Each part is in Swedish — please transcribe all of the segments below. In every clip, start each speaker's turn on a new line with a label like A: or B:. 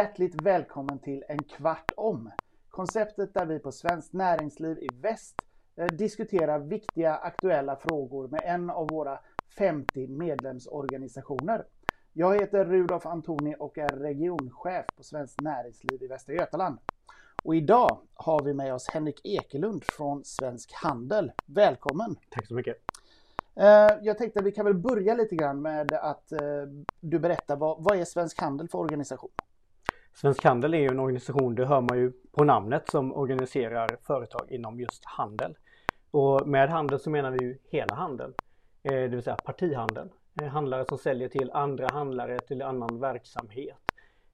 A: Hjärtligt välkommen till En kvart om. Konceptet där vi på Svenskt Näringsliv i Väst eh, diskuterar viktiga aktuella frågor med en av våra 50 medlemsorganisationer. Jag heter Rudolf Antoni och är regionchef på Svenskt Näringsliv i Västra Götaland. Och idag har vi med oss Henrik Ekelund från Svensk Handel. Välkommen!
B: Tack så mycket!
A: Eh, jag tänkte att vi kan väl börja lite grann med att eh, du berättar vad, vad är Svensk Handel för organisation?
B: Svensk Handel är ju en organisation, det hör man ju på namnet, som organiserar företag inom just handel. Och med handel så menar vi ju hela handeln, eh, det vill säga partihandeln. Eh, handlare som säljer till andra handlare till annan verksamhet.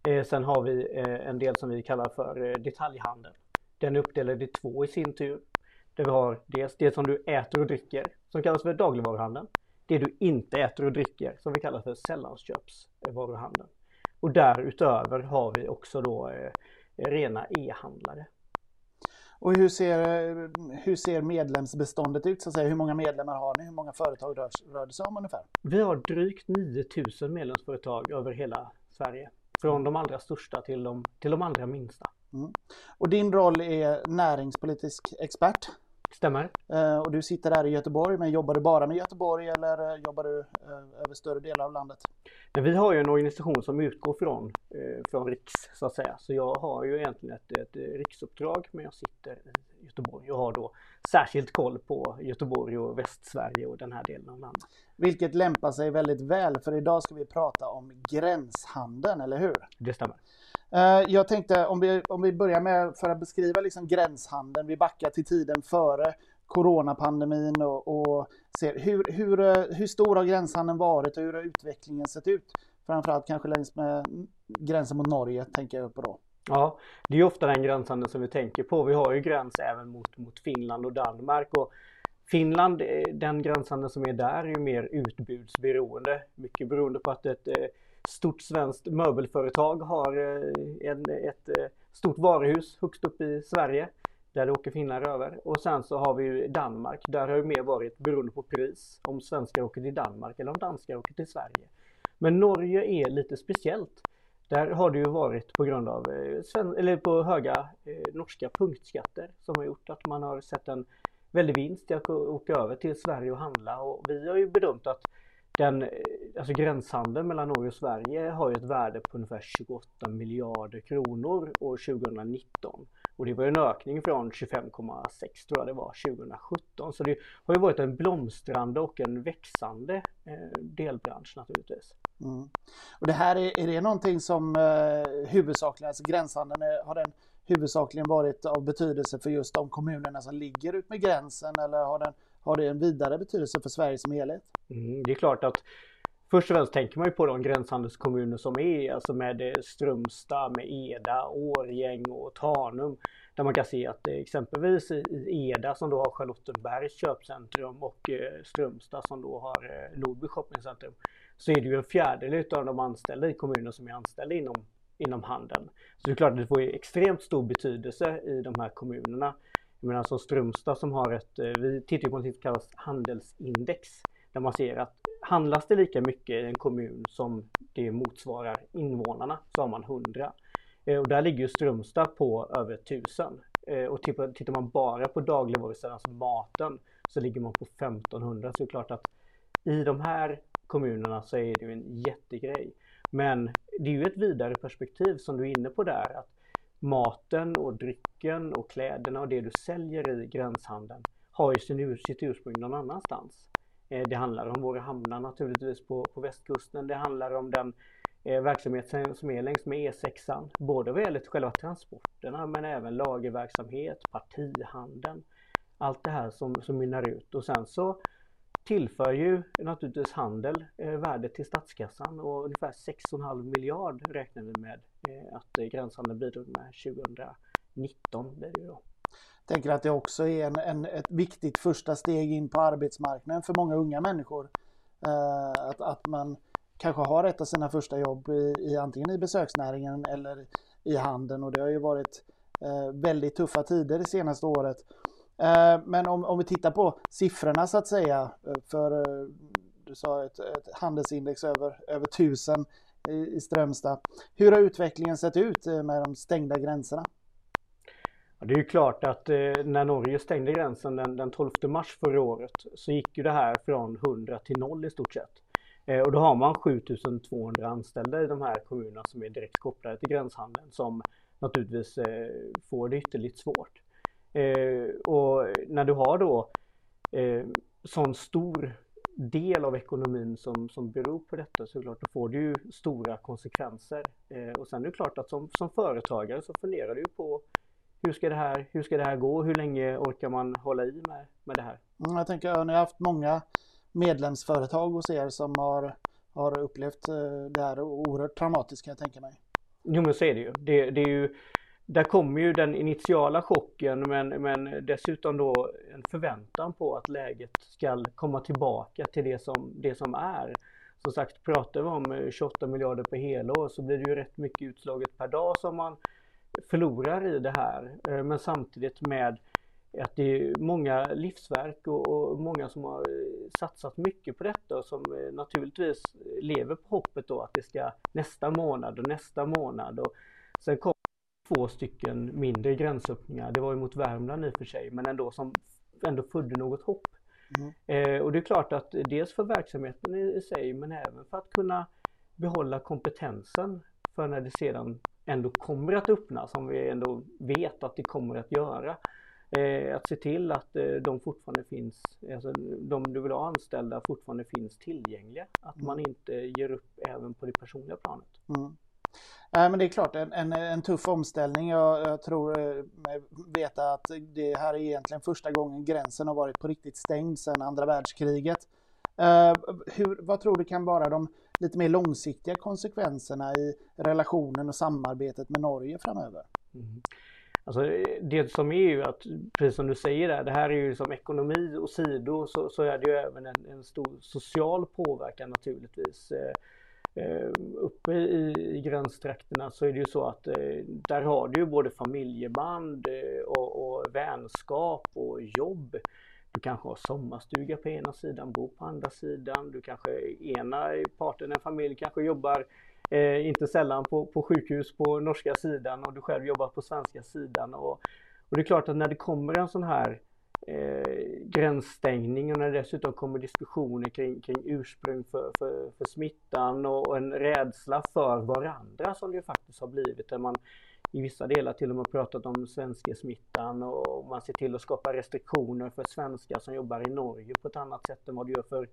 B: Eh, sen har vi en del som vi kallar för detaljhandel. Den är uppdelad i två i sin tur. Där vi har dels det som du äter och dricker som kallas för dagligvaruhandeln. Det du inte äter och dricker som vi kallar för sällanköpsvaruhandeln. Och därutöver har vi också då eh, rena e-handlare.
A: Och hur ser, hur ser medlemsbeståndet ut? Så att säga? Hur många medlemmar har ni? Hur många företag rör, rör det sig om ungefär?
B: Vi har drygt 9000 medlemsföretag över hela Sverige. Från de allra största till de, till de allra minsta. Mm.
A: Och din roll är näringspolitisk expert?
B: Stämmer.
A: Eh, och du sitter där i Göteborg, men jobbar du bara med Göteborg eller eh, jobbar du eh, över större delar av landet?
B: vi har ju en organisation som utgår från, från Riks så att säga. Så jag har ju egentligen ett, ett riksuppdrag men jag sitter i Göteborg och har då särskilt koll på Göteborg och Västsverige och den här delen av landet.
A: Vilket lämpar sig väldigt väl för idag ska vi prata om gränshandeln, eller hur?
B: Det stämmer.
A: Eh, jag tänkte om vi, om vi börjar med för att beskriva liksom gränshandeln. Vi backar till tiden före coronapandemin och, och ser hur, hur, eh, hur stor har gränshandeln varit och hur har utvecklingen sett ut? Framförallt kanske längs med gränsen mot Norge tänker jag på då.
B: Ja, det är ofta den gränshandeln som vi tänker på. Vi har ju gräns även mot, mot Finland och Danmark. Och Finland, eh, den gränshandeln som är där är ju mer utbudsberoende. Mycket beroende på att ett eh, stort svenskt möbelföretag har eh, en, ett stort varuhus högst upp i Sverige. Där det åker finnar över. Och sen så har vi ju Danmark. Där har det mer varit beroende på pris. Om svenskar åker till Danmark eller om danskar åker till Sverige. Men Norge är lite speciellt. Där har det ju varit på grund av eh, eller på höga eh, norska punktskatter som har gjort att man har sett en väldig vinst i att åka över till Sverige och handla. Och vi har ju bedömt att den, eh, alltså gränshandeln mellan Norge och Sverige har ju ett värde på ungefär 28 miljarder kronor år 2019. Och det var en ökning från 25,6 tror jag det var 2017. Så det har ju varit en blomstrande och en växande delbransch naturligtvis.
A: Mm. Och det här är, är det någonting som eh, huvudsakligen, alltså gränshandeln, är, har den huvudsakligen varit av betydelse för just de kommunerna som ligger ut med gränsen eller har den har det en vidare betydelse för Sverige som helhet?
B: Mm, det är klart att Först och främst tänker man ju på de gränshandelskommuner som är, alltså med eh, Strömstad, med Eda, Årgäng och Tanum. Där man kan se att eh, exempelvis i Eda som då har Charlottenbergs köpcentrum och eh, Strömstad som då har Nordby shoppingcentrum. Så är det ju en fjärdedel av de anställda i kommunen som är anställda inom, inom handeln. Så det är klart att det får extremt stor betydelse i de här kommunerna. Jag menar som Strömstad som har ett, eh, vi tittar på något som kallas handelsindex. Där man ser att handlas det lika mycket i en kommun som det motsvarar invånarna så har man 100. Eh, och där ligger ju Strömstad på över 1000. Eh, och tittar man bara på dagligvarusidan, alltså maten, så ligger man på 1500. Så det är klart att i de här kommunerna så är det ju en jättegrej. Men det är ju ett vidare perspektiv som du är inne på där. att maten och drycken och kläderna och det du säljer i gränshandeln har ju sin, sitt ursprung någon annanstans. Eh, det handlar om våra hamnar naturligtvis på, på västkusten. Det handlar om den eh, verksamhet som är längs med E6. Både vad gäller själva transporterna men även lagerverksamhet, partihandeln. Allt det här som, som mynnar ut och sen så tillför ju naturligtvis handel eh, värde till statskassan och ungefär 6,5 miljard räknar vi med eh, att eh, gränshandeln bidrog med 2019. Blir det ju då.
A: Jag tänker att det också är en, en, ett viktigt första steg in på arbetsmarknaden för många unga människor. Eh, att, att man kanske har ett av sina första jobb i, i antingen i besöksnäringen eller i handeln och det har ju varit eh, väldigt tuffa tider det senaste året. Eh, men om, om vi tittar på siffrorna så att säga, eh, för eh, du sa ett, ett handelsindex över, över 1000 i Strömstad. Hur har utvecklingen sett ut med de stängda gränserna?
B: Det är ju klart att när Norge stängde gränsen den, den 12 mars förra året så gick ju det här från 100 till 0 i stort sett. Och då har man 7200 anställda i de här kommunerna som är direkt kopplade till gränshandeln som naturligtvis får det ytterligt svårt. Och när du har då sån stor del av ekonomin som, som beror på detta så klart, då får du ju stora konsekvenser. Eh, och sen är det klart att som, som företagare så funderar du på hur ska, det här, hur ska det här gå? Hur länge orkar man hålla i med, med det här?
A: Mm, jag tänker, ni har haft många medlemsföretag hos er som har, har upplevt eh, det här oerhört traumatiskt kan jag tänka mig.
B: Jo men så är det ju. Det, det är ju där kommer ju den initiala chocken men, men dessutom då en förväntan på att läget ska komma tillbaka till det som, det som är. Som sagt, pratar vi om eh, 28 miljarder per helår så blir det ju rätt mycket utslaget per dag som man förlorar i det här. Eh, men samtidigt med att det är många livsverk och, och många som har eh, satsat mycket på detta och som naturligtvis lever på hoppet då att det ska nästa månad och nästa månad. Och sen kommer två stycken mindre gränsöppningar. Det var ju mot Värmland i och för sig, men ändå som ändå födde något hopp. Mm. Eh, och det är klart att dels för verksamheten i, i sig, men även för att kunna behålla kompetensen för när det sedan ändå kommer att öppna, som vi ändå vet att det kommer att göra. Eh, att se till att eh, de fortfarande finns, alltså de du vill ha anställda fortfarande finns tillgängliga. Att mm. man inte ger upp även på det personliga planet. Mm.
A: Nej, men det är klart en, en, en tuff omställning. Jag, jag tror mig veta att det här är egentligen första gången gränsen har varit på riktigt stängd sedan andra världskriget. Uh, hur, vad tror du kan vara de lite mer långsiktiga konsekvenserna i relationen och samarbetet med Norge framöver?
B: Mm. Alltså, det som är ju att, precis som du säger där, det här är ju som ekonomi och sido så, så är det ju även en, en stor social påverkan naturligtvis. Eh, Eh, uppe i, i gränstrakterna så är det ju så att eh, där har du ju både familjeband eh, och, och vänskap och jobb. Du kanske har sommarstuga på ena sidan, bor på andra sidan. Du kanske ena parten, en familj kanske jobbar eh, inte sällan på, på sjukhus på norska sidan och du själv jobbar på svenska sidan. Och, och det är klart att när det kommer en sån här eh, gränsstängning och när det dessutom kommer diskussioner kring, kring ursprung för, för, för smittan och, och en rädsla för varandra som det faktiskt har blivit. Där man i vissa delar till och med pratat om svenska smittan och man ser till att skapa restriktioner för svenskar som jobbar i Norge på ett annat sätt än vad det gör för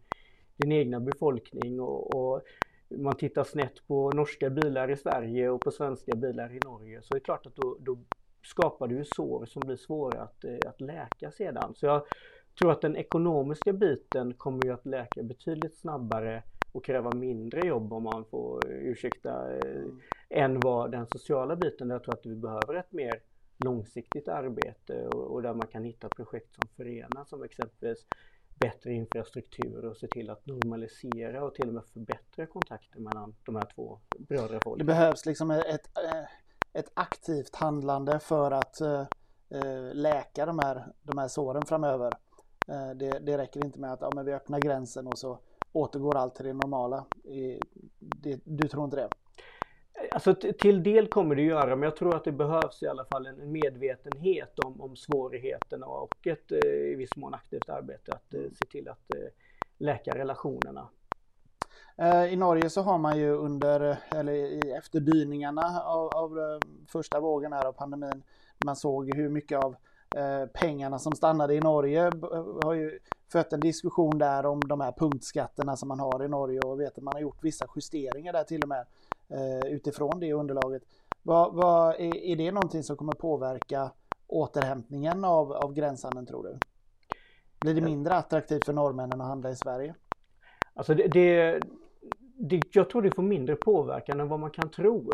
B: din egna befolkning. Och, och man tittar snett på norska bilar i Sverige och på svenska bilar i Norge så är det klart att då, då skapar du sår som blir svåra att, eh, att läka sedan. Så jag tror att den ekonomiska biten kommer ju att läka betydligt snabbare och kräva mindre jobb om man får eh, ursäkta mm. än vad den sociala biten. där Jag tror att vi behöver ett mer långsiktigt arbete och, och, där man kan hitta projekt som förenar som exempelvis bättre infrastruktur och se till att normalisera och till och med förbättra kontakten mellan de här två brödrafolken.
A: Det behövs liksom ett, ett aktivt handlande för att eh, eh, läka de här, de här såren framöver. Eh, det, det räcker inte med att ja, men vi öppnar gränsen och så återgår allt till det normala. Det, du tror inte det?
B: Alltså till del kommer det göra, men jag tror att det behövs i alla fall en medvetenhet om, om svårigheterna och ett eh, i viss mån aktivt arbete att eh, se till att läka relationerna.
A: Eh, I Norge så har man ju under, eller i efterdyningarna av, av eh, första vågen här av pandemin, man såg hur mycket av eh, pengarna som stannade i Norge har ju fött en diskussion där om de här punktskatterna som man har i Norge och vet att man har gjort vissa justeringar där till och med utifrån det underlaget. Vad, vad, är, är det någonting som kommer påverka återhämtningen av, av gränshandeln tror du? Blir det mindre attraktivt för norrmännen att handla i Sverige?
B: Alltså det, det, det, jag tror det får mindre påverkan än vad man kan tro.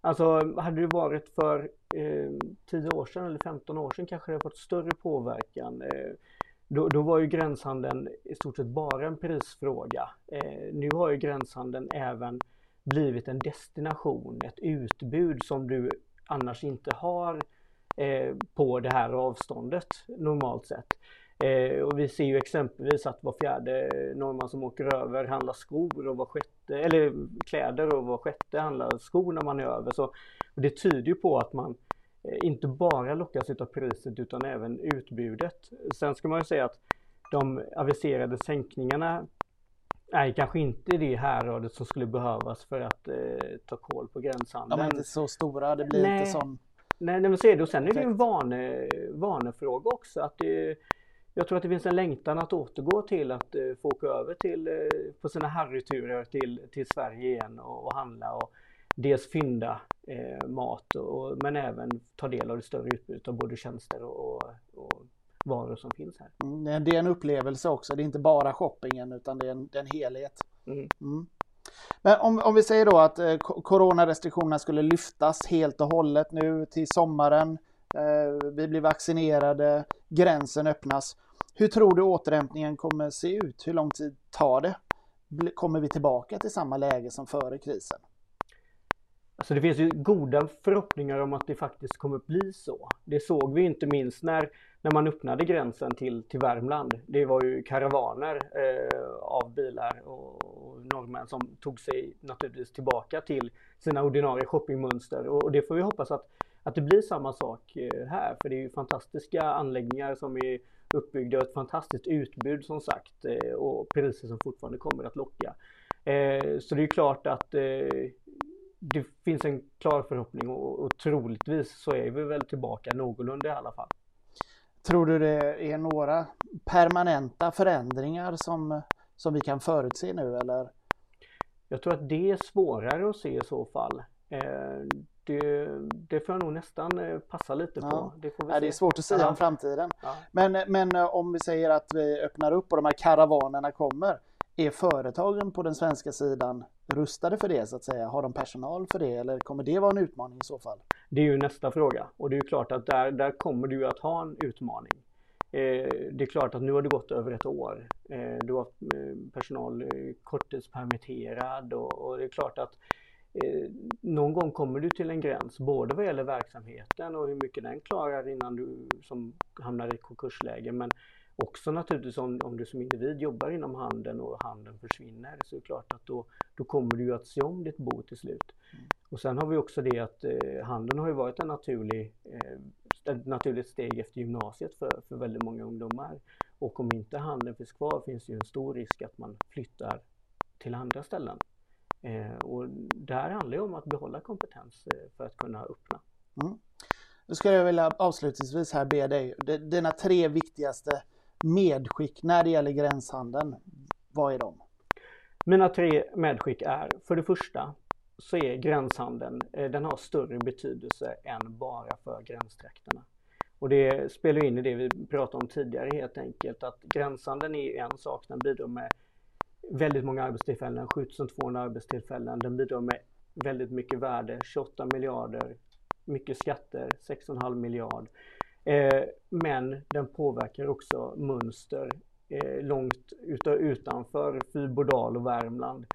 B: Alltså hade det varit för eh, 10 år sedan eller 15 år sedan kanske det hade fått större påverkan. Eh, då, då, var ju gränshandeln i stort sett bara en prisfråga. Eh, nu har ju gränshandeln även blivit en destination, ett utbud som du annars inte har eh, på det här avståndet normalt sett. Eh, och vi ser ju exempelvis att var fjärde norrman som åker över handlar skor och var sjätte, eller kläder och var sjätte handlar skor när man är över. Så, det tyder ju på att man eh, inte bara lockas av priset utan även utbudet. Sen ska man ju säga att de aviserade sänkningarna är kanske inte det häradet som skulle behövas för att eh, ta koll på gränshandeln.
A: De är inte så stora, det blir
B: Nej.
A: inte.
B: Nej, nej men så är det. Och sen är det ju en vane, vanefråga också. Att det, jag tror att det finns en längtan att återgå till att eh, få åka över till, eh, på sina harryturer till, till Sverige igen och, och handla och dels fynda eh, mat och, men även ta del av det större utbudet av både tjänster och, och, och varor som finns här.
A: Mm, det är en upplevelse också, det är inte bara shoppingen utan det är en, det är en helhet.
B: Mm.
A: Mm. Men om, om vi säger då att eh, coronarestriktionerna skulle lyftas helt och hållet nu till sommaren. Eh, vi blir vaccinerade, gränsen öppnas. Hur tror du återhämtningen kommer se ut? Hur lång tid tar det? Kommer vi tillbaka till samma läge som före krisen?
B: Alltså det finns ju goda förhoppningar om att det faktiskt kommer bli så. Det såg vi inte minst när, när man öppnade gränsen till, till Värmland. Det var ju karavaner eh, av bilar och, och norrmän som tog sig naturligtvis tillbaka till sina ordinarie shoppingmönster och, och det får vi hoppas att, att det blir samma sak eh, här. För det är ju fantastiska anläggningar som är uppbyggda och ett fantastiskt utbud som sagt eh, och priser som fortfarande kommer att locka. Eh, så det är klart att det finns en klar förhoppning och, och troligtvis så är vi väl tillbaka någorlunda i alla fall.
A: Tror du det är några permanenta förändringar som, som vi kan förutse nu eller?
B: Jag tror att det är svårare att se i så fall. Det, det får jag nog nästan eh, passa lite på.
A: Ja.
B: Det, får vi
A: Nej, det är
B: se.
A: svårt att säga
B: Ja.
A: om framtiden.
B: Ja.
A: Men, men eh, om vi säger att vi öppnar upp och de här karavanerna kommer. Är företagen på den svenska sidan rustade för det så att säga? Har de personal för det eller kommer det vara en utmaning i så fall?
B: Det är ju nästa fråga och det är ju klart att där, där kommer du att ha en utmaning. Eh, det är klart att nu har det gått över ett år. Eh, du har eh, personal korttidspermitterad och, och det är klart att någon gång kommer du till en gräns både vad gäller verksamheten och hur mycket den klarar innan du som hamnar i konkursläge men också naturligtvis om, om du som individ jobbar inom handeln och handeln försvinner så är det klart att då, då kommer du ju att se om ditt bo till slut. Och sen har vi också det att eh, handeln har ju varit en naturlig, eh, ett naturligt steg efter gymnasiet för, för väldigt många ungdomar. Och om inte handeln finns kvar finns det ju en stor risk att man flyttar till andra ställen. Eh, och det här handlar ju om att behålla kompetens eh, för att kunna öppna.
A: Nu skulle jag vilja avslutningsvis här be dig, dina tre viktigaste medskick när det gäller gränshandeln. Vad är de?
B: Mina tre medskick är för det första så är gränshandeln, eh, den har större betydelse än bara för gränstrakterna. Och det spelar in i det vi pratade om tidigare helt enkelt att gränshandeln är en sak, den bidrar med väldigt många arbetstillfällen, 7200 arbetstillfällen, den bidrar med väldigt mycket värde, 28 miljarder, mycket skatter, 6,5 miljard. Eh, men den påverkar också mönster eh, långt utanför Fyrbodal och Värmland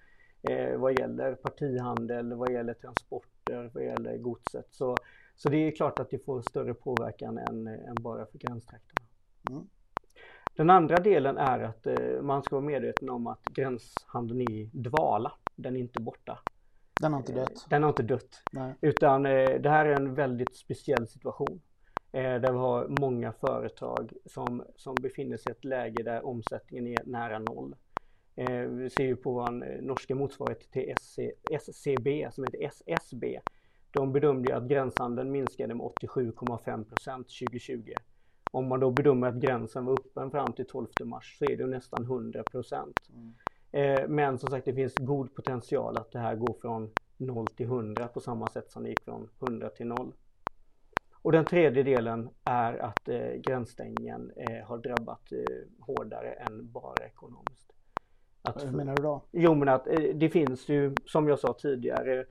B: eh, vad gäller partihandel, vad gäller transporter, vad gäller godset. Så, så det är klart att det får större påverkan än, än bara för gränstrakterna.
A: Mm.
B: Den andra delen är att eh, man ska vara medveten om att gränshandeln är i dvala. Den är inte borta.
A: Den har inte dött.
B: Eh, Den har inte dött.
A: Nej.
B: Utan eh, det här är en väldigt speciell situation. Där vi har många företag som, som befinner sig i ett läge där omsättningen är nära noll. Vi ser ju på vår norska motsvarighet till SC, SCB som heter SSB. De bedömde att gränshandeln minskade med 87,5 procent 2020. Om man då bedömer att gränsen var öppen fram till 12 mars så är det nästan 100 procent.
A: Mm.
B: Eh, men som sagt det finns god potential att det här går från 0 till 100 på samma sätt som det gick från 100 till 0. Och den tredje delen är att eh, gränsstängningen eh, har drabbat eh, hårdare än bara ekonomiskt. Att
A: Hur menar du då?
B: Jo men att eh, det finns ju som jag sa tidigare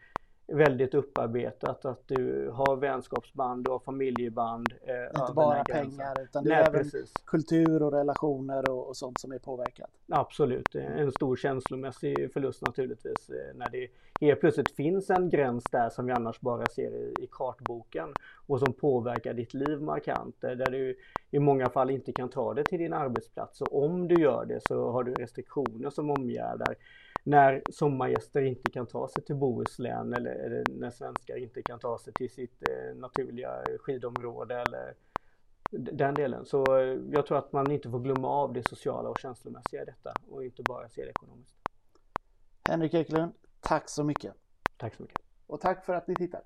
B: väldigt upparbetat att du har vänskapsband, du har familjeband.
A: Eh, inte bara pengar utan det är Nej, även precis. kultur och relationer och, och, sånt som är påverkat.
B: Absolut, en stor känslomässig förlust naturligtvis eh, när det helt plötsligt finns en gräns där som vi annars bara ser i, i kartboken och som påverkar ditt liv markant eh, där du i många fall inte kan ta det till din arbetsplats och om du gör det så har du restriktioner som omgärdar när sommargäster inte kan ta sig till Bohuslän eller, eller när svenskar inte kan ta sig till sitt eh, naturliga skidområde eller den delen. Så eh, jag tror att man inte får glömma av det sociala och känslomässiga i detta och inte bara se det ekonomiskt.
A: Henrik Ekelund, tack så mycket.
B: Tack så mycket.
A: Och tack för att ni tittar.